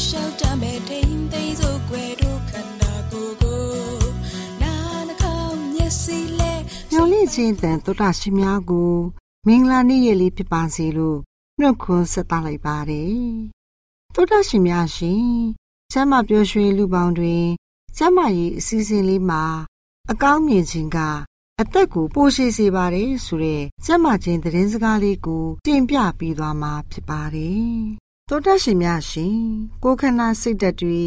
လိုက်လျှောက်တမဲ့ထိန်သိမ်းစို့ွယ်တို့ခန္ဓာကိုယ်ကိုနာနှကောင်းမျက်စိလဲညောင်လေးခြင်းတန်တုတ္တရှိများကိုမင်္ဂလာနေ့ရက်လေးဖြစ်ပါစေလို့နှုတ်ခွန်းဆက်သလိုက်ပါတယ်တုတ္တရှိများရှင်ကျမ်းမာပျော်ရွှင်လူပေါင်းတွင်ကျမ်းမာရေးအစီအစဉ်လေးမှာအကောင်းမြင်ခြင်းကအသက်ကိုပိုရှိစေပါတယ်ဆိုတဲ့ကျမ်းမာခြင်းသတင်းစကားလေးကိုတင်ပြပေးသွားမှာဖြစ်ပါတယ် တောတရှင်များရှင်ကိုခန္ဓာစိတ်ဓာတ်တွေ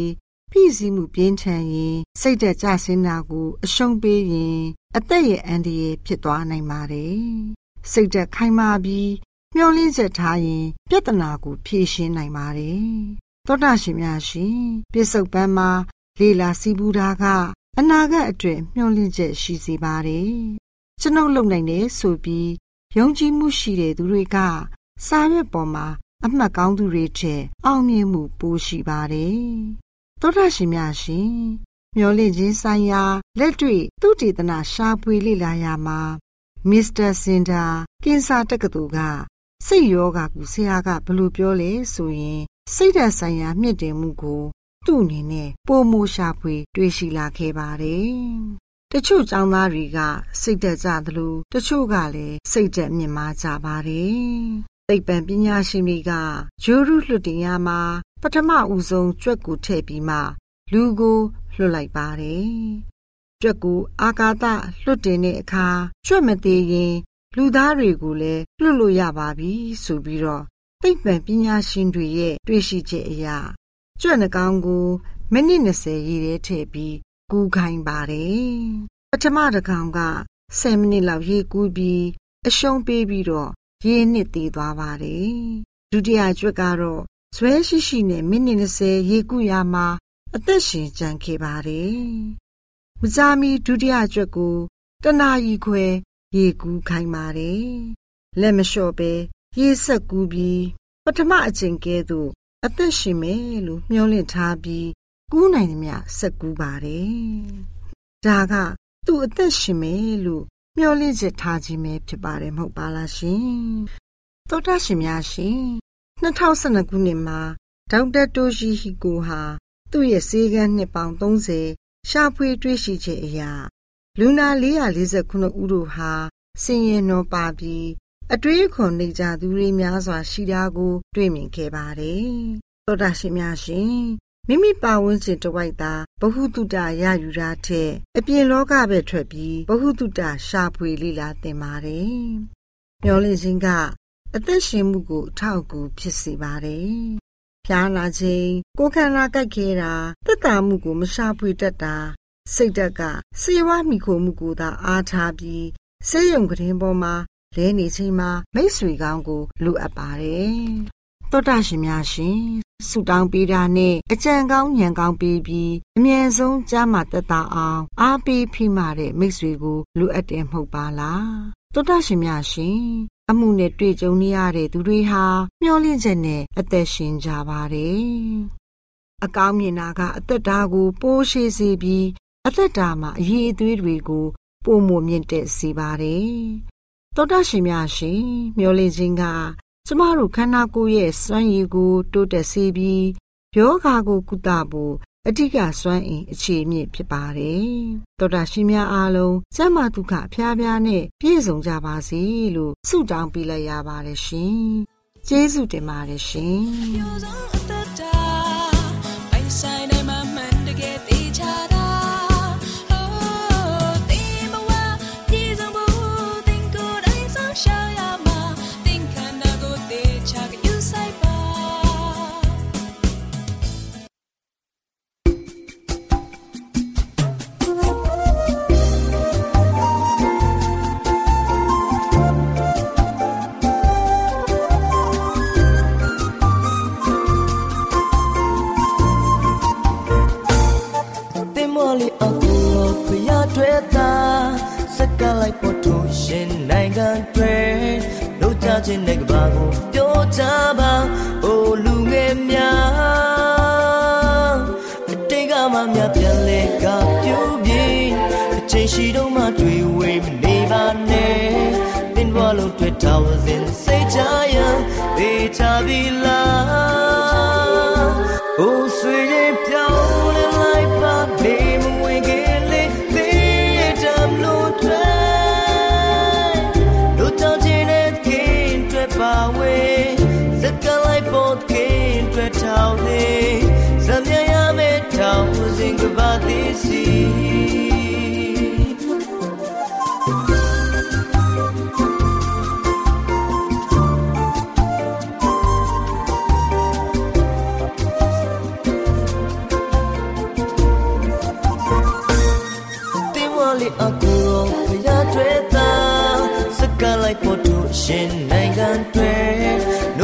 ပြည့်စည်မှုပြင်းထန်ရင်စိတ်ဓာတ်ကျဆင်းတာကို အရှုံးပေးရင်အသက်ရဲ့အန္တရာယ်ဖြစ်သွားနိုင်ပါတယ်စိတ်ဓာတ်ခိုင်မာပြီးမျောလင်းချက်ထားရင်ပြဿနာကိုဖြေရှင်းနိုင်ပါတယ်တောတရှင်များရှင်ပြစ္ဆုတ်ပန်းမှာလေလာစီးပူတာကအနာဂတ်အတွက်မျှော်လင့်ချက်ရှိစေပါတယ်ကျွန်ုပ်လုံနိုင်တယ်ဆိုပြီးယုံကြည်မှုရှိတဲ့သူတွေကစာရွက်ပေါ်မှာ အမှတ်ကောင်းသူတွေထက်အောင်မြင်မှုပိုရှိပါတယ်။သောတာရှင်များရှင်မျောလင့်ခြင်းဆိုင်ရာလက်တွေ့သူတည်တနာရှားပွေလေ့လာရမှာမစ္စတာစင်တာကင်ဆာတက္ကသိုလ်ကစိတ်ယောဂါကူဆရာကဘလို့ပြောလဲဆိုရင်စိတ်ဓာတ်ဆိုင်ရာမြင့်တင်မှုကို သူ့အနေနဲ့ပိုမိုရှာဖွေ တွေ့ရှိလာခဲ့ပါတယ်။တချို့ចောင်းသားတွေကစိတ်သက်ကြသလိုတချို့ကလည်းစိတ်သက်မြင့်မားကြပါတယ် သိပ္ပံပညာရှင်တွေကဂျိုရုလွတ်တင်ရမှာပထမဦးဆုံးကြွက်ကိုထည့်ပြီးမှလူကိုလွတ်လိုက်ပါတယ်။ကြွက်ကိုအာကာသလွတ်တင်တဲ့အခါကြွက်မသေးရင် လူသားတွေကိုလည်းလွတ်လို့ရပါပြီဆိုပြီးတော့သိပ္ပံပညာရှင်တွေရဲ့တွေ့ရှိချက်အရကြွက်နှကောင်ကိုမိနစ်20ရေထဲထည့်ပြီးကူးခိုင်းပါတယ်။ပထမတစ်ကောင်က10မိနစ်လောက်ရေကူးပြီးအရှုံးပေးပြီးတော့ ရေနှစ်သေးသွားပါတယ်။ဒုတိယကျွတ်ကတော့ဇွဲရှိရှိနဲ့မိနစ်20ရေကူးရမှာအသက်ရှင်ကြံခဲ့ပါတယ်။မကြာမီဒုတိယကျွတ်ကိုတနာရီခွဲရေကူးခိုင်းပါတယ်။လက်မလျှော့ပဲရေဆက်ကူးပြီးပထမအချိန်ကဲသို့အသက်ရှင်မယ်လို့မျှော်လင့်ထားပြီးကူးနိုင်သမျှဆက်ကူးပါတယ်။ဒါကသူ့အသက်ရှင်မယ်လို့ မျောလင့်ချက်ထားခြင်းပဲဖြစ်ပါတယ်မဟုတ်ပါလားရှင်သောတာရှင်များရှင်2012ခုနှစ်မှာဒေါက်တာတိုရှီဟီကိုဟာသူ့ရဲ့စေကန်းနှစ်ပေါင်း30ရှာဖွေတွေ့ရှိချက်အရာလူနာ449ဦးတို့ဟာဆင်းရဲနှောပါပြီးအတွေးအခွန်နေကြသူတွေများစွာရှိတာကို တွေ့မြင်ခဲ့ပါတယ်။သောတာရှင်များရှင် မိမိပါဝန်းကျင်တစ်ဝိုက်သာဘ ഹു တုတရယူတာထက်အပြင်လောကပဲထွက်ပြီးဘ ഹു တုတရှာဖွေလေ့လာသင်ပါတယ်။မျောလင့်ခြင်းကအသက်ရှင်မှုကိုအထောက်အကူဖြစ်စေပါတယ်။ဖျားနာခြင်းကိုယ်ခန္ဓာကြိုက်ခဲတာသက်သာမှုကိုမရှာဖွေတတ်တာစိတ်ဓာတ်ကစေဝါမိခိုမှုကိုသာအားထားပြီးဆေးရုံကရင်ပေါ်မှာလဲနေချိန်မှာမိတ်ဆွေကောင်းကိုလိုအပ်ပါတယ်။ သောတာရှင်များရှင်ဆုတောင်းပေးတာနဲ့အကြံကောင်းဉာဏ်ကောင်းပေးပြီးအမြဲဆုံးကြားမှတက်တာအောင်အားပေးဖိမတဲ့မိတ်ဆွေကိုလိုအပ်တယ်မဟုတ်ပါလား။သောတာရှင်များရှင်အမှုနဲ့တွေ့ကြုံနေရတဲ့သူတွေဟာမျောလင့်ချက်နဲ့အသက်ရှင်ကြပါတယ်။အကောင်းမြင်တာကအသက်တာကိုပိုးရှိစေပြီးအသက်တာမှာအရေးအသွေးတွေကိုပုံမမြင့်တက်စေပါတယ်။သောတာရှင်များရှင်မျောလင့်ခြင်းက ကျမတို့ခန္ဓာကိုယ်ရဲ့စွမ်းရည်ကို တိုးတက်စေပြီးယောဂါကိုကုသဖို့အဓိကစွမ်းအင်အခြေအမြစ်ဖြစ်ပါတယ်။သောတာရှင်များအားလုံးကျမ်းမာဒုက္ခအဖျားဖျားနဲ့ပြည့်စုံကြပါစေလို့ဆုတောင်းပေးလိုက်ရပါတယ်ရှင်။ကျေးဇူးတင်ပါတယ်ရှင်။ တော်တာရှင်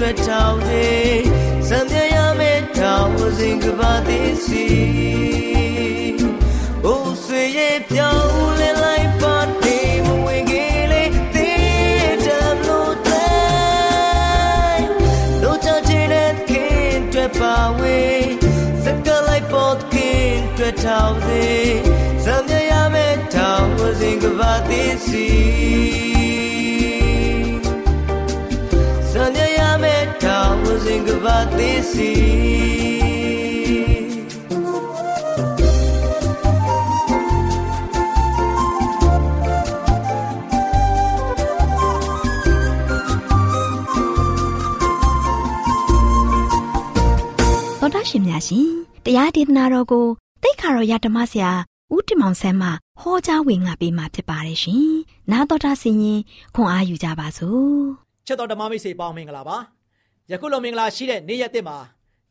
တွေ့ထောင်စေစံမြရမဲထောင်စဉ်ကဘာသေးစီဘုံဆွေရဲ့ပြောင်းလဲလိုက်ပါတေမဝင်ကလေးသေးတံလို့တိုင်းလို့ချချင်တဲ့ခင်တွေ့ပါဝေးစကလိုက်ပေါ်ခင်တွေ့ထောင်စေစံမြရမဲထောင်စဉ်ကဘာသေးစီ ဒေသနာတော်ကိုတိတ်ခါတော်ရဓမ္မဆရာဦးတင်မောင်ဆန်းမှဟောကြားဝင်ငါပေးมาဖြစ်ပါတယ်ရှင်။နာတော်တာဆင်ရင်ခွန်အားယူကြပါစို့။ချစ်တော်ဓမ္မမိတ်ဆွေပေါင်းမင်္ဂလာပါ။ ယခုလိုမင်္ဂလာရှိတဲ့နေ့ရက်တစ်မှာ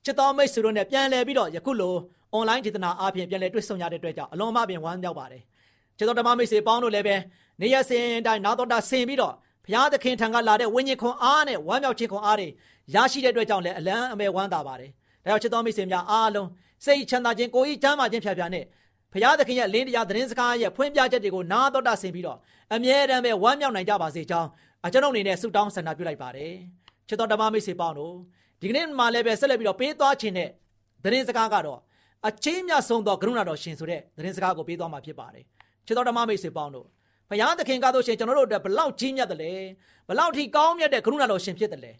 ချစ်တော်မိတ်ဆွေတို့နဲ့ပြန်လည်ပြီးတော့ယခုလိုအွန်လိုင်းဒေသနာအားဖြင့်ပြန်လည်တွေ့ဆုံရတဲ့အတွက်ကြောင့်အလွန်မှပင်ဝမ်းမြောက်ပါတယ်။ချစ်တော်ဓမ္မမိတ်ဆွေပေါင်းတို့လည်းပဲနေ့ရက်စဉ်တိုင်းနာတော်တာဆင်ပြီးတော့ဘုရားသခင်ထံကလာတဲ့ဝိညာဉ်ခွန်အားနဲ့ဝမ်းမြောက်ခြင်းခွန်အားတွေရရှိတဲ့အတွက်ကြောင့်လည်းအလံအမဲဝမ်းသာပါတယ်ဒါကြောင့်ချစ်တော်မိတ်ဆွေများအားလုံးစိတ်ချမ်းသာခြင်းကိုယ်ဤချမ်းသာခြင်းဖြာဖြာနဲ့ဘုရားသခင်ရဲ့လင်းတရားသတင်းစကားရဲ့ဖွင့်ပြချက်တွေကိုနားတော်တာဆင်ပြီးတော့အမြဲတမ်းပဲဝမ်းမြောက်နိုင်ကြပါစေကြောင်းအကျွန်ုပ်အနေနဲ့ဆုတောင်းဆန္ဒပြုလိုက်ပါတယ် ချစ်တော်ဓမ္မမိတ်ဆွေပေါင်းတို့ဒီကနေ့မှလည်းပဲဆက်လက်ပြီးတော့ပေးသွားခြင်းနဲ့သတင်းစကားကတော့အချင်းမြတ်ဆုံးသောကရုဏာတော်ရှင်ဆိုတဲ့သတင်းစကားကိုပေးသွားမှာဖြစ်ပါတယ်ချစ်တော်ဓမ္မမိတ်ဆွေပေါင်းတို့ဘုရားသခင်ကားတို့ရှင်ကျွန်တော်တို့အတွက်ဘလောက်ကြီးမြတ်တယ်လဲဘလောက်ထိကောင်းမြတ်တဲ့ကရုဏာတော်ရှင်ဖြစ်တယ်လဲ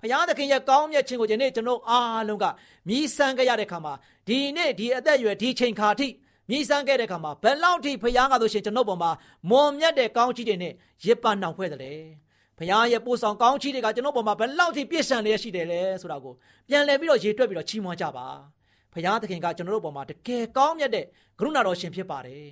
ဘုရားသခင်ရဲ့ကောင်းမြတ်ခြင်းကိုယနေ့ကျွန်တော်အားလုံးကမြည်ဆန်းကြရတဲ့ခါမှာဒီနေ့ဒီအသက်အရွယ်ဒီချိန်ခါထိမြည်ဆန်းခဲ့တဲ့ခါမှာဘလောက်ထိဘုရားကားတို့ရှင်ကျွန်တော်ပေါ်မှာမွန်မြတ်တဲ့ကောင်းချီးတွေနဲ့ရစ်ပနှောင်ဖွဲ့တယ်လေ ဘုရားရဲ့ပို့ဆောင်ကောင်းချီးတွေကကျွန်တော်ပေါ်မှာဘလောက်ထိပြည့်စုံလျက်ရှိတယ်လဲဆိုတာကိုပြန်လည်ပြီးတော့ရေတွက်ပြီးတော့ချီးမွမ်းကြပါဘုရားသခင်ကကျွန်တော်တို့ပေါ်မှာတကယ်ကောင်းမြတ်တဲ့ကရုဏာတော်ရှင်ဖြစ်ပါတယ်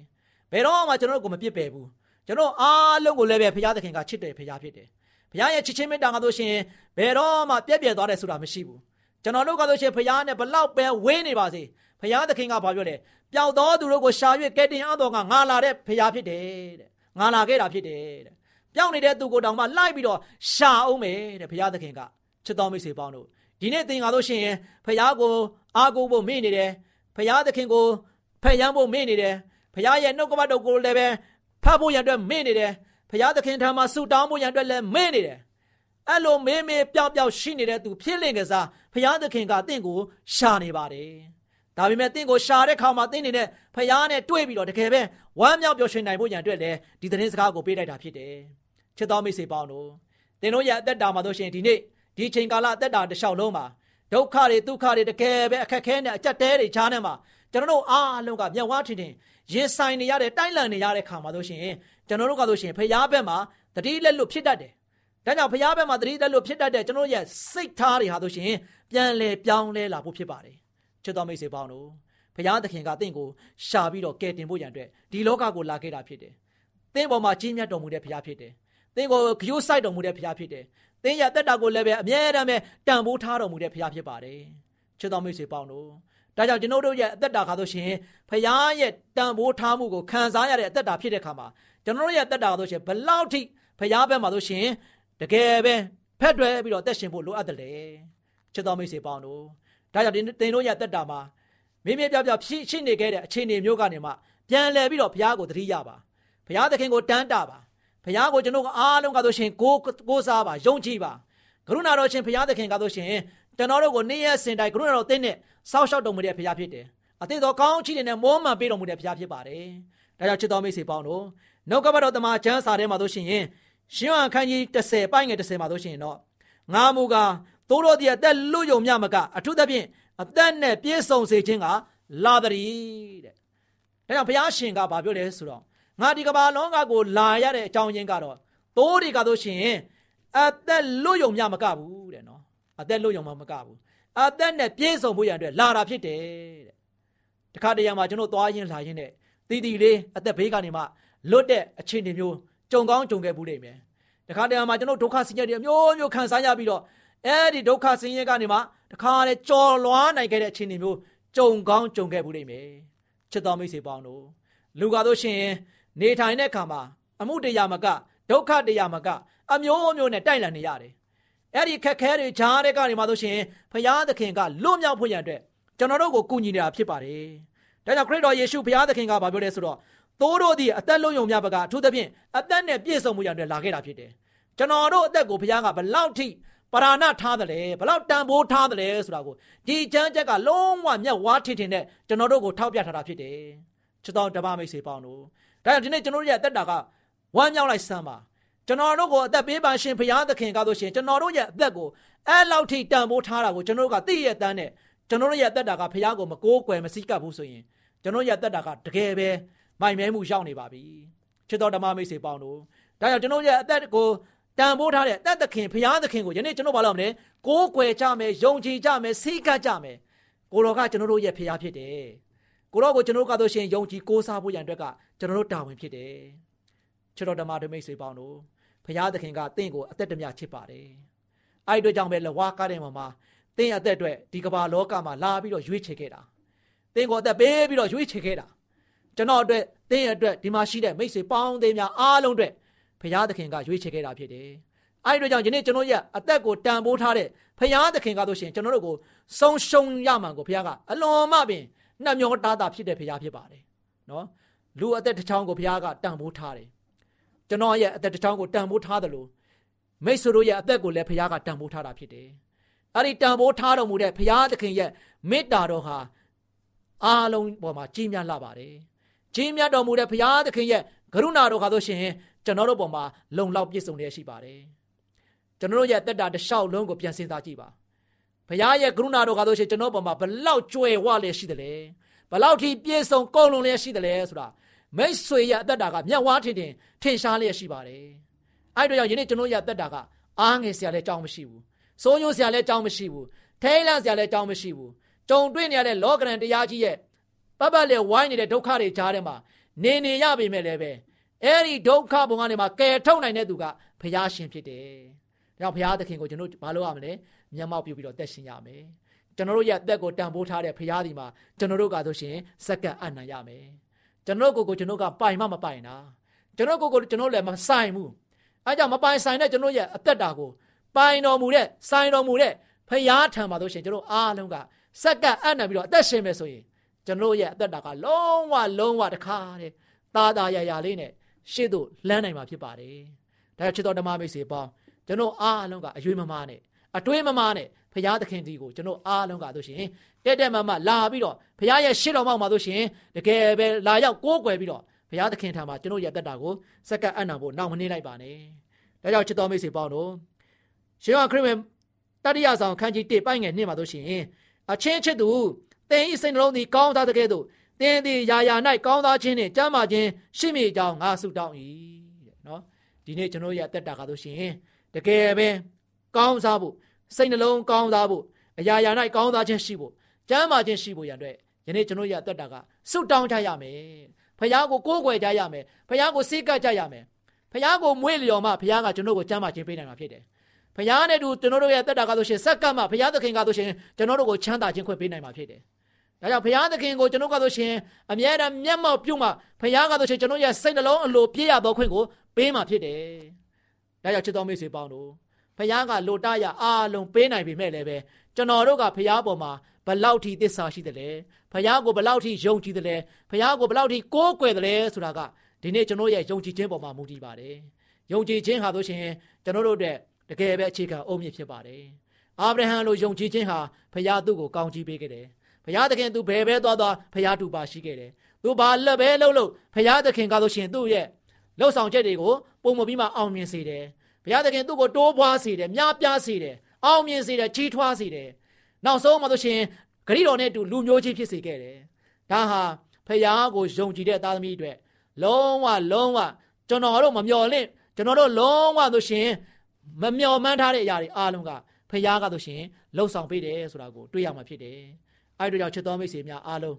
ဘယ်တော့မှကျွန်တော်တို့ကိုမပြစ်ပယ်ဘူးကျွန်တော်အားလုံးကိုလည်းပဲဘုရားသခင်ကချစ်တယ်ဘုရားဖြစ်တယ်ဘုရားရဲ့ချစ်ချင်းမေတ္တာကဆိုရှင်ဘယ်တော့မှပြည့်ပြည့်သွားတယ်ဆိုတာမရှိဘူးကျွန်တော်တို့ကဆိုရှင်ဘုရားနဲ့ဘလောက်ပဲဝင်းနေပါစေဘုရားသခင်ကဘာပြောလဲပျောက်သောသူတို့ကိုရှာ၍ကဲတင်အားတော်ကငါလာတဲ့ဘုရားဖြစ်တယ်တဲ့ငါလာခဲ့တာဖြစ်တယ်တဲ့ ပျောက်နေတဲ့သူကိုတောင်မှလိုက်ပြီးတော့ရှာအောင်မယ်တဲ့ဘုရားသခင်ကချစ်တော်မိတ်ဆွေပေါင်းတို့ဒီနေ့သင်ကားလို့ရှိရင်ဘုရားကိုအားကိုးဖို့မေ့နေတယ်ဘုရားသခင်ကိုဖက်ယမ်းဖို့မေ့နေတယ်ဘုရားရဲ့နှုတ်ကပတ်တော်ကိုလည်းပဲဖတ်ဖို့ရန်အတွက်မေ့နေတယ်ဘုရားသခင်ထံမှာဆုတောင်းဖို့ရန်အတွက်လည်းမေ့နေတယ်အဲ့လိုမေးမေးပျောက်ပျောက်ရှိနေတဲ့သူဖြစ်လင်ကစားဘုရားသခင်ကတင့်ကိုရှာနေပါတယ်ဒါပေမဲ့တင့်ကိုရှာတဲ့ခါမှာတင့်နေတဲ့ဖရားနဲ့တွေ့ပြီးတော့တကယ်ပဲဝမ်းမြောက်ပျော်ရွှင်နိုင်ဖို့ရန်အတွက်လည်းဒီသတင်းစကားကိုပေးလိုက်တာဖြစ်တယ် ချစ်တော်မိတ်ဆွေပေါင်းတို့သင်တို့ရဲ့အသက်တာမှာတို့ရှင်ဒီနေ့ဒီချိန်ကာလအသက်တာတစ်လျှောက်လုံးမှာဒုက္ခတွေဒုက္ခတွေတကယ်ပဲအခက်ခဲနဲ့အကြက်တဲတွေချားနေမှာကျွန်တော်တို့အားလုံးကမျက်ဝါးထင်ထင်ရင်ဆိုင်နေရတဲ့တိုက်လန်နေရတဲ့ခါမှာတို့ရှင်ကျွန်တော်တို့ကတို့ရှင်ဖရားဘက်မှာတတိလက်လွတ်ဖြစ်တတ်တယ်ဒါကြောင့်ဖရားဘက်မှာတတိလက်လွတ်ဖြစ်တတ်တဲ့ကျွန်တော်ရဲ့စိတ်ထားတွေဟာတို့ရှင်ပြန်လဲပြောင်းလဲလာဖို့ဖြစ်ပါတယ်ချစ်တော်မိတ်ဆွေပေါင်းတို့ဘုရားသခင်ကတင့်ကိုရှာပြီးတော့ကယ်တင်ဖို့ရန်အတွက်ဒီလောကကိုလာခဲ့တာဖြစ်တယ်။သင်ပေါ်မှာကြီးမြတ်တော်မူတဲ့ဘုရားဖြစ်တယ်။ သင်ကိုဂရုစိုက်တော်မူတဲ့ဘုရားဖြစ်တယ်။သင်ရဲ့တက်တာကိုလည်းပဲအမြဲတမ်းပဲတန်ဖိုးထားတော်မူတဲ့ဘုရားဖြစ်ပါတယ်။ချစ်တော်မိတ်ဆွေပေါင်းတို့ဒါကြောင့်ကျွန်တော်တို့ရဲ့အသက်တာခါဆိုရှင်ဖခင်ရဲ့တန်ဖိုးထားမှုကိုခံစားရတဲ့အသက်တာဖြစ်တဲ့ခါမှာကျွန်တော်တို့ရဲ့အသက်တာခါဆိုရှင်ဘလောက်ထိဖခင်ဘက်မှာဆိုရှင်တကယ်ပဲဖက်တွယ်ပြီးတော့တက်ရှင်ဖို့လိုအပ်တယ်လေချစ်တော်မိတ်ဆွေပေါင်းတို့ဒါကြောင့်တင်တို့ရဲ့အသက်တာမှာမင်းမပြပြဖြစ်ရှိနေခဲ့တဲ့အခြေအနေမျိုးကနေမှပြန်လည်ပြီးတော့ဘုရားကိုသတိရပါဘုရားသခင်ကိုတန်းတာပါ ဘုရားကိုကျွန်တော်အားလုံးကဆိုရှင်ကိုကိုစားပါယုံကြည်ပါကရုဏာတော်ရှင်ဘုရားသခင်ကဆိုရှင်ကျွန်တော်တို့ကိုနေ့ရက်စင်တိုင်းကရုဏာတော်သင်နဲ့စောက်ရှောက်တော်မူတဲ့ဘုရားဖြစ်တယ်အသင်တော်ကောင်းချီးတဲ့မောမှန်ပေးတော်မူတဲ့ဘုရားဖြစ်ပါတယ်ဒါကြောင့်ချစ်တော်မိတ်ဆွေပေါင်းတို့နှုတ်ကပတ်တော်တမန်ကျမ်းစာထဲမှာဆိုရှင်ရှင်ဟန်ခန်းကြီး30ပိုင်းငယ်30မှာဆိုရှင်တော့ငါမူကားသိုးတော်တည်းအသက်လွတ်ယုံမြမကအထူးသဖြင့်အသက်နဲ့ပြည့်စုံစေခြင်းကလာတည်းတဲ့။ဒါကြောင့်ဘုရားရှင်ကဘာပြောလဲဆိုတော့ ငါဒီကမ္ဘာလောကကိုလာရတဲ့အကြောင်းရင်းကတော့သိုးတွေကတော့ရှင်အသက်လွတ်ယုံမြမကဘူးတဲ့နော်။အသက်လွတ်ယုံမှမကဘူး။အသက်နဲ့ပြည့်စုံဖို့ရန်အတွက်လာတာဖြစ်တယ်တဲ့။တခါတရံမှာကျွန်တော်သွားရင်းလာရင်းနဲ့တီတီလေးအသက်ဘေးကနေမှလွတ်တဲ့အခြေအနေမျိုးကြုံကောင်းကြုံခဲ့ဘူးလိမ့်မယ်။တခါတရံမှာကျွန်တော်ဒုက္ခဆင်းရဲတွေအမျိုးမျိုးခံစားရပြီးတော့အဲဒီဒုက္ခဆင်းရဲကနေမှတခါလေကြော်လွားနိုင်ခဲ့တဲ့အခြေအနေမျိုးကြုံကောင်းကြုံခဲ့ဘူးလိမ့်မယ်ချစ်တော်မိတ်ဆွေပေါင်းတို့လူကားတို့ရှင် နေထိုင်တဲ့အခါမှာအမှုတရားမကဒုက္ခတရားမကအမျိုးမျိုးနဲ့တိုက်လန်နေရတယ်အဲ့ဒီခက်ခဲတွေဂျားတဲ့ကနေမှတို့ရှင်ဖရာသခင်ကလွတ်မြောက်ဖို့ရန်အတွက်ကျွန်တော်တို့ကိုကူညီနေတာဖြစ်ပါတယ်ဒါကြောင့်ခရစ်တော်ယေရှုဖရာသခင်ကဘာပြောလဲဆိုတော့သိုးတို့သည်အသက်လုံးယုံများပကအထူးသဖြင့်အသက်နဲ့ပြည့်စုံမှုရန်အတွက်လာခဲ့တာဖြစ်တယ်ကျွန်တော်တို့အသက်ကိုဖရာကဘလောက်ထိပရာဏထားတယ်လေဘလောက်တန်ဖိုးထားတယ်လေဆိုတာကိုဒီချမ်းချက်ကလုံးဝမျက်ဝါးထင်ထင်နဲ့ကျွန်တော်တို့ကိုထောက်ပြထားတာဖြစ်တယ်ချစ်တော်တပမိတ်ဆွေပေါင်းတို့ ဒါကြောင့်ဒီနေ့ကျွန်တော်တို့ရဲ့အသက်တာကဝမ်းမြောက်လိုက်စမ်းပါကျွန်တော်တို့ကိုအသက်ပေးပါရှင်ဘုရားသခင်ကားလို့ရှင်ကျွန်တော်တို့ရဲ့အသက်ကိုအဲ့လောက်ထိတန်ဖိုးထားတာကိုကျွန်တော်တို့ကသိရတဲ့တန်းနဲ့ကျွန်တော်တို့ရဲ့အသက်တာကဘုရားကိုမကိုးကွယ်မစည်းကပ်ဘူးဆိုရင်ကျွန်တော်ရဲ့အသက်တာကတကယ်ပဲမိုင်မဲမှုရောက်နေပါပြီချစ်တော်ဓမ္မမိတ်ဆွေပေါင်းတို့ဒါကြောင့်ကျွန်တော်ရဲ့အသက်ကိုတန်ဖိုးထားတဲ့တတ်သခင်ဘုရားသခင်ကိုယနေ့ကျွန်တော်ဘာလို့မလဲကိုးကွယ်ကြမယ်ယုံကြည်ကြမယ်စိတ်ကကြမယ်ကိုတော်ကကျွန်တော်တို့ရဲ့ဘုရားဖြစ်တယ် ကိုတော်ကိုကျွန်တော်တို့ကတော့ရှင်ယုံကြည်ကိုးစားဖို့ရန်အတွက်ကကျွန်တော်တို့တာဝန်ဖြစ်တယ်ချစ်တော်ဓမ္မဓမိတ်ဆွေပေါင်းတို့ဘုရားသခင်ကတင့်ကိုအသက်တမျှချစ်ပါတယ်အဲ့အတွက်ကြောင့်ပဲလဝါကားတဲ့မှာမှာတင်းအသက်အတွက်ဒီကမ္ဘာလောကမှာလာပြီးတော့ရွေးချယ်ခဲ့တာတင်းကိုအသက်ပေးပြီးတော့ရွေးချယ်ခဲ့တာကျွန်တော်အတွက်တင်းရဲ့အတွက်ဒီမှာရှိတဲ့မိတ်ဆွေပေါင်းသေးများအားလုံးအတွက်ဖရာသခင်ကရွေးချယ်ခဲ့တာဖြစ်တယ်။အဲဒီတော့ကြောင့်ယနေ့ကျွန်တော်ရဲ့အသက်ကိုတန်ဖိုးထားတဲ့ဖရာသခင်ကဆိုရှင်ကျွန်တော်တို့ကိုဆုံးရှုံးရမှန်ကိုဖရာကအလွန်မှပင် နှမျောတာတာဖြစ်တဲ့ဖရာဖြစ်ပါတယ်။နော်လူအသက်တစ်ချောင်းကိုဖရာကတန်ဖိုးထားတယ်။ကျွန်တော်ရဲ့အသက်တစ်ချောင်းကိုတန်ဖိုးထားတယ်လို့မိတ်ဆွေတို့ရဲ့အသက်ကိုလည်းဖရာကတန်ဖိုးထားတာဖြစ်တယ်။အဲဒီတန်ဖိုးထားတော်မူတဲ့ဖရာသခင်ရဲ့မေတ္တာတော်ဟာအားလုံးပေါ်မှာကြီးမြတ်လာပါတယ်။ကြီးမြတ်တော်မူတဲ့ဘုရားသခင်ရဲ့ကရုဏာတော်ခါဆိုရှင်ကျွန်တော်တို့ပေါ်မှာလုံလောက်ပြည့်စုံလျက်ရှိပါတယ်။ကျွန်တော်တို့ရဲ့တက်တာတစ်လျှောက်လုံးကိုပြန်စဉ်းစားကြည့်ပါ။ ဘုရားရဲ့ကရုဏာတော်ခါဆိုရှင်ကျွန်တော်ပေါ်မှာဘလောက်ကြွယ်ဝလျက်ရှိတယ်လဲ။ဘလောက်ထိပြည့်စုံကုန်လုံးလျက်ရှိတယ်လဲဆိုတာမိတ်ဆွေရဲ့အသက်တာကမျက်ဝါးထင်ထင်ထင်ရှားလျက်ရှိပါတယ်။အဲ့တို့ကြောင့်ယနေ့ကျွန်တော်ရဲ့အသက်တာကအားငယ်စရာလည်းအကြောင်းမရှိဘူး။စိုးညိုစရာလည်းအကြောင်းမရှိဘူး။ထိတ်လန့်စရာလည်းအကြောင်းမရှိဘူး။ကြုံတွေ့နေရတဲ့လောကရန်တရားကြီးရဲ့ပတ်ပတ်လေဝိုင်းနေတဲ့ဒုက္ခတွေကြားထဲမှာနေနေရပေမဲ့လည်းပဲအဲ့ဒီဒုက္ခဘုံကနေမှကယ်ထုတ်နိုင်တဲ့သူကဘုရားရှင်ဖြစ်တယ်။ဒါကြောင့်ဘုရားသခင်ကိုကျွန်တော်ဘာလုပ်ရမလဲ။ မျက်မှောက်ပြုပြီးတော့တက်ရှင်ရမယ်ကျွန်တော်တို့ရဲ့အသက်ကိုတန်ဖိုးထားတဲ့ဖရားဒီမှာကျွန်တော်တို့ကဆိုရှင်စက္ကန့်အနံ့ရမယ်ကျွန်တော်ကိုကိုကျွန်တော်ကပိုင်မမပိုင်တာကျွန်တော်ကိုကိုကျွန်တော်လည်းမဆိုင်ဘူးအဲကြောင့်မပိုင်ဆိုင်တဲ့ကျွန်တော်ရဲ့အသက်တာကိုပိုင်တော်မူတဲ့ဆိုင်တော်မူတဲ့ဖရားထံမှာဆိုရှင်ကျွန်တော်အားလုံးကစက္ကန့်အနံ့ပြီးတော့အသက်ရှင်မယ်ဆိုရင်ကျွန်တော်ရဲ့အသက်တာကလုံးဝလုံးဝတခါတဲ့တာတာရရလေးနဲ့ရှေ့သို့လမ်းနိုင်မှာဖြစ်ပါတယ်ဒါကြောင့်ချစ်တော်ဓမ္မမိတ်ဆွေပေါင်းကျွန်တော်အားလုံးကအယွေမမနဲ့ အတွေးမမားနဲ့ဖရာသခင်ဒီကိုကျွန်တော်အားလုံးကဆိုရှင်တက်တက်မမလာပြီးတော့ဖရာရဲ့ရှေ့တော်မောက်မှာဆိုရှင်တကယ်ပဲလာရောက်ကိုးကွယ်ပြီးတော့ဘုရားသခင်ထံမှာကျွန်တော်ရဲ့တက်တာကိုစက္ကပ်အံ့နံဖို့နောက်မနေလိုက်ပါနဲ့။ဒါကြောင့်ချစ်တော်မိတ်ဆွေပေါင်းတို့ရှင်ရခရစ်ဝင်တတိယဆောင်ခန်းကြီး1ပိုင်းငယ်2မှာဆိုရှင်အချင်းချစ်သူသင်၏စိတ်နှလုံးသည်ကောင်းသားတဲ့ကဲ့သို့သင်သည်ယာယာ၌ကောင်းသားခြင်းနှင့်ကြမ်းမာခြင်းရှိမိကြောင်းငါဆုတောင်း၏တဲ့နော်ဒီနေ့ကျွန်တော်ရဲ့အသက်တာကဆိုရှင်တကယ်ပဲကောင်းစားဖို့ စိတ်နှလုံးကောင်းစားဖို့အရာရာ၌ကောင်းစားခြင်းရှိဖို့ကြမ်းမာခြင်းရှိဖို့ရန်အတွက်ယနေ့ကျွန်တော်ရဲ့အသက်တာကဆုတောင်းကြရမယ်ဖခင်ကိုကိုးကွယ်ကြရမယ်ဖခင်ကိုစိတ်ကပ်ကြရမယ်ဖခင်ကိုမွေးလျော်မှဖခင်ကကျွန်တော်ကိုကြမ်းမာခြင်းပေးနိုင်မှာဖြစ်တယ်ဖခင်နဲ့တူကျွန်တော်တို့ရဲ့တက်တာကဆိုရှင်စက္ကန့်မှဖခင်သခင်ကဆိုရှင်ကျွန်တော်တို့ကိုချမ်းသာခြင်းခွင့်ပေးနိုင်မှာဖြစ်တယ်ဒါကြောင့်ဘုရားသခင်ကိုကျွန်တော်ကဆိုရှင်အမြဲတမ်းမျက်မှောက်ပြုမှဘုရားကဆိုရှင်ကျွန်တော်ရဲ့စိတ်နှလုံးအလိုပြည့်ရသောခွင့်ကိုပေးမှဖြစ်တယ်။ဒါကြောင့်ချစ်တော်မိတ်ဆွေပေါင်းတို့ ဘုရားကလိုတရအားလုံးပေးနိုင်ပေမဲ့လည်းပဲကျွန်တော်တို့ကဘုရားပေါ်မှာဘလောက်ထိသစ္စာရှိတယ်လဲဘုရားကိုဘလောက်ထိယုံကြည်တယ်လဲဘုရားကိုဘလောက်ထိကိုးကွယ်တယ်လဲဆိုတာကဒီနေ့ကျွန်တော်ရဲ့ယုံကြည်ခြင်းပေါ်မှာမူတည်ပါတယ်။ယုံကြည်ခြင်းဟာဆိုရှင်ကျွန်တော်တို့တဲ့တကယ်ပဲအခြေခံအုံမြင့်ဖြစ်ပါတယ်။အာဗြဟံလိုယုံကြည်ခြင်းဟာဘုရားသူ့ကိုကောင်းချီးပေးခဲ့တယ်။ဘုရားသခင်သူဘယ်ပဲသွားသွားဘုရားတူပါရှိခဲ့တယ်သူဘာလက်ပဲလှုပ်လို့ဘုရားသခင်ကဆိုရှင်သူ့ရဲ့လှုပ်ဆောင်ချက်တွေကိုပုံမပြီးမှအောင်မြင်စေတယ် ဘုရားသခင်သူ့ကိုတိုးပွားစေတယ်များပြားစေတယ်အောင်မြင်စေတယ်ကြီးထွားစေတယ်နောက်ဆုံးမှဆိုရှင်ဂရိတော်နဲ့တူလူမျိုးချင်းဖြစ်စေခဲ့တယ်ဒါဟာဖះကိုယုံကြည်တဲ့သားသမီးတွေလုံးဝလုံးဝကျွန်တော်တို့မမျော်လင့်ကျွန်တော်တို့လုံးဝဆိုရှင်မမျော်မှန်းထားတဲ့အရာတွေအားလုံးကဖះကဆိုရှင်လှုပ်ဆောင်ပေးတယ်ဆိုတာကိုတွေ့ရမှာဖြစ်တယ်အဲ့တို့ကြောင့်ချစ်တော်မိတ်ဆွေများအားလုံး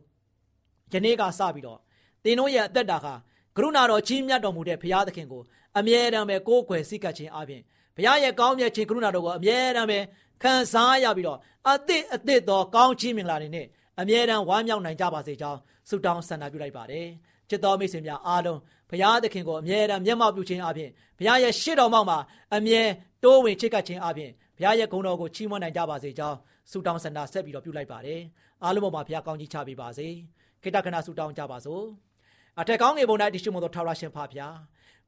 ယနေ့ကစပြီးတော့သင်တို့ရဲ့အသက်တာဟာ ကရုဏာတော်ကြီးမြတ်တော်မူတဲ့ဘုရားသခင်ကိုအမြဲတမ်းပဲကိုးကွယ်စိတ်ကပ်ခြင်းအပြင်ဘုရားရဲ့ကောင်းမြတ်ခြင်းကရုဏာတော်ကိုအမြဲတမ်းပဲခံစားရပြီးတော့အသစ်အသစ်သောကောင်းချီးမင်္ဂလာတွေနဲ့အမြဲတမ်းဝမ်းမြောက်နိုင်ကြပါစေကြောင်းဆုတောင်းဆန္ဒပြုလိုက်ပါတယ်ချစ်တော်မိတ်ဆွေများအားလုံးဘုရားသခင်ကိုအမြဲတမ်းမျက်မှောက်ပြုခြင်းအပြင်ဘုရားရဲ့ရှေ့တော်မှောက်မှာအမြဲတိုးဝင်ချစ်ကပ်ခြင်းအပြင်ဘုရားရဲ့ဂုဏ်တော်ကိုချီးမွမ်းနိုင်ကြပါစေကြောင်းဆုတောင်းဆန္ဒဆက်ပြီးတော့ပြုလိုက်ပါတယ်အားလုံးပေါ်မှာဘုရားကောင်းကြီးချပေးပါစေခိတ္တခဏဆုတောင်းကြပါစို့ အထက်ကောင်းငယ်ပုံ၌တရှိမသောထာဝရရှင်ဖဖျား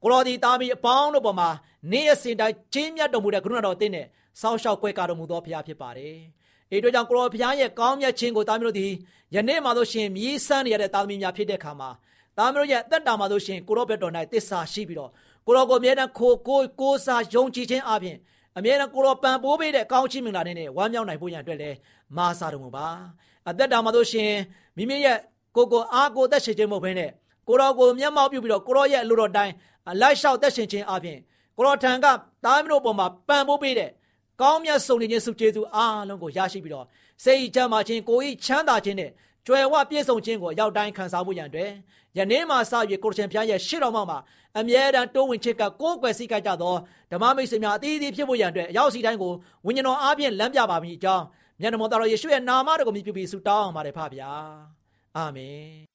ကိုတော်ဒီသားမီးအပေါင်းတို့ပေါ်မှာနေ့ရက်စဉ်တိုင်းချင်းမြတ်တော်မူတဲ့ကရုဏာတော်အသင်းနဲ့စောင်းရှောက်ကွဲကားတော်မူသောဘုရားဖြစ်ပါတယ်။ ඒ တို့ကြောင့်ကိုတော်ဘုရားရဲ့ကောင်းမြတ်ခြင်းကိုသားမီးတို့ဒီယနေ့မှတို့ရှင်မြည်ဆန်းနေရတဲ့သားသမီးများဖြစ်တဲ့အခါမှာသားမီးတို့ရဲ့အသက်တာမှာတို့ရှင်ကိုတော်ဘက်တော်၌တစ္ဆာရှိပြီးတော့ကိုတော်ကိုအမြဲတမ်းခိုကိုကိုးစားယုံကြည်ခြင်းအပြင်အမြဲတမ်းကိုတော်ပံပိုးပေးတဲ့ကောင်းချီးမင်္ဂလာတွေနဲ့ဝမ်းမြောက်နိုင်ဖို့ရန်အတွက်လဲမာစာတော်မူပါအသက်တာမှာတို့ရှင်မိမိရဲ့ကိုကိုအားကိုသက်ရှင်ခြင်းမဟုတ်ဘဲနဲ့ ကိုတော်ကိုမျက်မှောက်ပြုပြီးတော့ကိုတော်ရဲ့အလိုတော်တိုင်းလိုက်လျှောက်သက်ရှင်ခြင်းအပြင်ကိုတော်ထံကသားမတို့ပေါ်မှာပံပိုးပေးတဲ့ကောင်းမြတ်ဆုံးနေခြင်းစုကျေးဇူးအားလုံးကိုရရှိပြီးတော့စိတ်ချမ်းသာခြင်းကိုယ်ဤချမ်းသာခြင်းနဲ့ကြွယ်ဝပြည့်စုံခြင်းကိုရောက်တိုင်းခံစားဖို့ရန်အတွက်ယနေ့မှစ၍ကိုရရှင်ဘုရားရဲ့ရှေ့တော်မှာအမြဲတမ်းတိုးဝင်ချစ်ကကိုးကွယ်စိတ်ကကြသောဓမ္မမိတ်ဆွေများအသီးသီးဖြစ်ဖို့ရန်အတွက်အရောက်စီတိုင်းကိုဝိညာဉ်တော်အားဖြင့်လမ်းပြပါမည်အကြောင်းမြတ်တော်တော်ယေရှုရဲ့နာမတော်ကိုမြည်ပြုပြီးဆုတောင်းအောင်ပါတယ်ဖဗျာအာမင်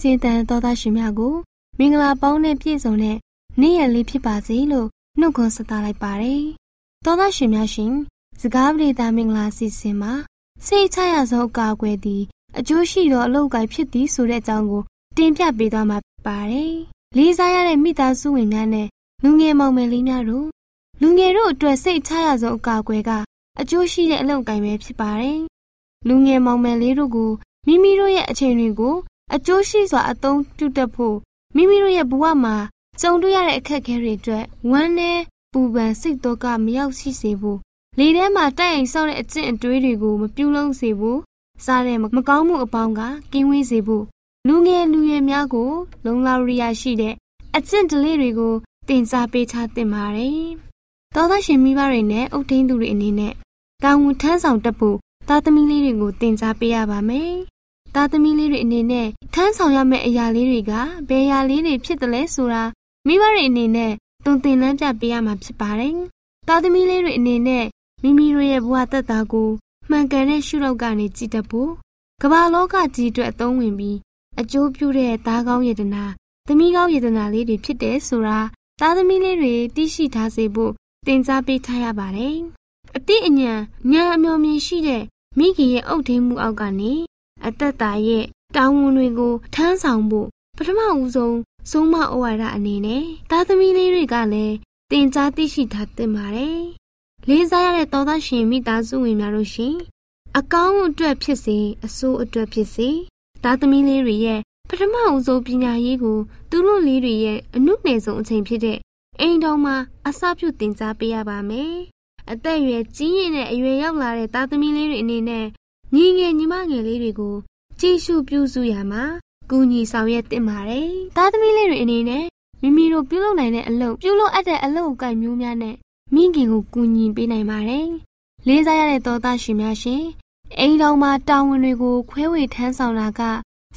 ခြင်းတန်သောသားရှင်များကိုမင်္ဂလာပေါင်းနဲ့ပြည့်စုံတဲ့နေ့ရက်လေးဖြစ်ပါစေလို့နှုတ်ခွန်းဆက်သလိုက်ပါတယ်။သောသားရှင်များရှင်စကားပရိသတ်မင်္ဂလာစီစဉ်မှာစိတ်ချရဆုံးအကာအကွယ်သည်အကျိုးရှိသောအလုပ်အကိုင်ဖြစ်သည်ဆိုတဲ့အကြောင်းကိုတင်ပြပေးသွားမှာဖြစ်ပါတယ်။လေးစားရတဲ့မိသားစုဝင်များနဲ့လူငယ်မောင်မယ်လေးများတို့လူငယ်တို့အတွက်စိတ်ချရဆုံးအကာအကွယ်ကအကျိုးရှိတဲ့အလုပ်အကိုင်ပဲဖြစ်ပါတယ်။လူငယ်မောင်မယ်လေးတို့ကိုမိမိတို့ရဲ့အခြေအနေကို အကျိုးရှိစွာအသုံးပြုတတ်ဖို့မိမိတို့ရဲ့ဘဝမှာကြုံတွေ့ရတဲ့အခက်အခဲတွေအတွက်ဝမ်းနည်းပူပန်စိတ်တော့ကမရောက်ရှိစေဖို့လေထဲမှာတိုက်အိမ်ဆောက်တဲ့အကျင့်အတွေးတွေကိုမပြုလုပ်စေဖို့စားတဲ့မကောင်းမှုအပေါင်းကကင်းဝေးစေဖို့လူငယ်လူရွယ်များကို လုံလောက်ရရှိတဲ့အကျင့်ဓလေ့တွေကိုတင်စားပေးချသင့်ပါတယ်။သောသားရှင်မိဘတွေနဲ့အုပ်ထိန်းသူတွေအနေနဲ့တာဝန်ထမ်းဆောင်တတ်ဖို့သားသမီးလေးတွေကိုတင် जा ပေးရပါမယ်။ သားသမီးလေးတွေအနေနဲ့ထမ်းဆောင်ရမယ့်အရာလေးတွေကဘယ်အရာလေးတွေဖြစ်တယ်လဲဆိုတာမိဘတွေအနေနဲ့တုံသင်လန်းပြပေးရမှာဖြစ်ပါတယ်။သားသမီးလေးတွေအနေနဲ့မိမိတို့ရဲ့ဘဝသက်တာကိုမှန်ကန်တဲ့ရှုထောင့်ကနေကြည့်တတ်ဖို့ကမ္ဘာလောကကြီးအတွက်အသုံးဝင်ပြီးအကျိုးပြုတဲ့သားကောင်းယတနာသမီးကောင်းယတနာလေးတွေဖြစ်တယ်ဆိုတာသားသမီးလေးတွေသိရှိထားစေဖို့တင် जा ပေးထားရပါတယ်။အတိအညံညံအမျော်မြင်ရှိတဲ့မိခင်ရဲ့အုပ်ထိန်မှုအောက်ကနေ အသက်တာရဲ့တာဝန်တွေကိုထမ်းဆောင်ဖို့ပထမဦးဆုံးဆုံးမဩဝါဒအနေနဲ့သားသမီးလေးတွေကလည်းတင် जा သိရှိထားသင့်ပါတယ်။လေးစားရတဲ့သောသားရှင်မိသားစုဝင်များတို့ရှင်အကောင်းအတွက်ဖြစ်စေအဆိုးအတွက်ဖြစ်စေသားသမီးလေးတွေရဲ့ပထမဦးဆုံးပညာရေးကိုသူတို့လေးတွေရဲ့အမှုနယ်ဆုံးအချိန်ဖြစ်တဲ့အိမ်တော်မှာအစပြုတင် जा ပေးရပါမယ်။အသက်အရွယ်ကြီးရင်နဲ့အရွယ်ရောက်လာတဲ့သားသမီးလေးတွေအနေနဲ့ ညီငယ်ညီမငယ်လေးတွေကိုကြည့်ရှုပြုစုရမှာကူညီဆောင်ရွက်တင်ပါတယ်။သားသမီးလေးတွေအနေနဲ့မိမိတို့ပြုလုပ်နိုင်တဲ့အလုပ်ပြုလုပ်အပ်တဲ့အလုပ်အကိုင်မျိုးများနဲ့မိခင်ကိုကူညီပေးနိုင်ပါတယ်။လေးစားရတဲ့သောသားရှင်များရှင်အိမ်တော်မှာတာဝန်တွေကိုခွဲဝေထမ်းဆောင်တာက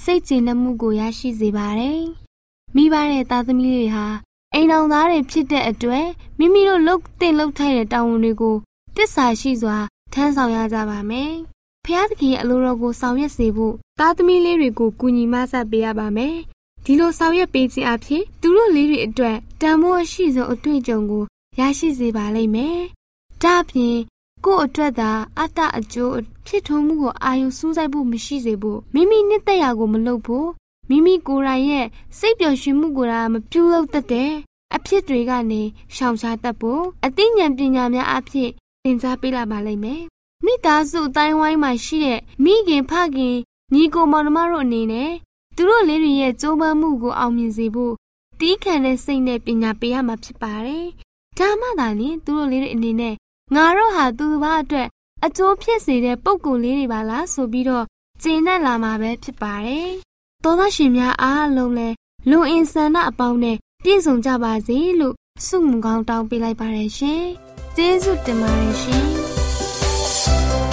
စိတ်ကြည်နမှုကိုရရှိစေပါတယ်။မိဘရဲ့သားသမီးတွေဟာအိမ်တော်သားတွေဖြစ်တဲ့အတွက်မိမိတို့လုပ်တင်လုပ်ထိုက်တဲ့တာဝန်တွေကိုတစ္ဆာရှိစွာထမ်းဆောင်ရကြပါမယ်။ ဖျားသခင်ရဲ့အလိုတော်ကိုဆောင်ရွက်စေဖို့သားသမီးလေးတွေကိုကူညီမဆပ်ပေးရပါမယ်။ဒီလိုဆောင်ရွက်ပေးခြင်းအဖြစ်သူတို့လေးတွေအတွက်တန်ဖိုးရှိဆုံးအတွေ့အကြုံကိုရရှိစေပါလိမ့်မယ်။ဒါ့အပြင်ကိုယ့်အတွက်သာအတ္တအကျိုးဖြစ်ထွန်းမှုကိုအာရုံစူးစိုက်ဖို့မရှိစေဖို့မိမိနှစ်သက်ရာကိုမလုပ်ဖို့မိမိကိုယ်တိုင်ရဲ့စိတ်ပျော်ရွှင်မှုကိုယ်တိုင်မပြုလုပ်တတ်တဲ့အဖြစ်တွေကနေရှောင်ရှားတတ်ဖို့အသိဉာဏ်ပညာများအဖြစ်သင်ကြားပေးလာပါလိမ့်မယ် မိသားစုအတိုင်းဝိုင်းမှာရှိတဲ့မိခင်ဖခင်ညီကိုမောင်နှမတို့အနေနဲ့သူတို့လေးတွေရဲ့ကြိုးပမ်းမှုကိုအောင်မြင်စေဖို့တီးခံတဲ့စိတ်နဲ့ပညာပေးရမှာဖြစ်ပါတယ်။ဒါမှသာလျှင်သူတို့လေးတွေအနေနဲ့ငါတို့ဟာသူတစ်ပါးအတွက်အကျိုးဖြစ်စေတဲ့ပုံကိုလေးတွေပါလားဆိုပြီးတော့ကျင့်တတ်လာမှာပဲဖြစ်ပါတယ်။သောသားရှင်များအားလုံးလဲလူအင်ဆန္ဒအပေါင်းနဲ့ပြည့်စုံကြပါစေလို့ဆုမွန်ကောင်းတောင်းပေးလိုက်ပါတယ်ရှင်။ကျေးဇူးတင်ပါတယ်ရှင်။ တာ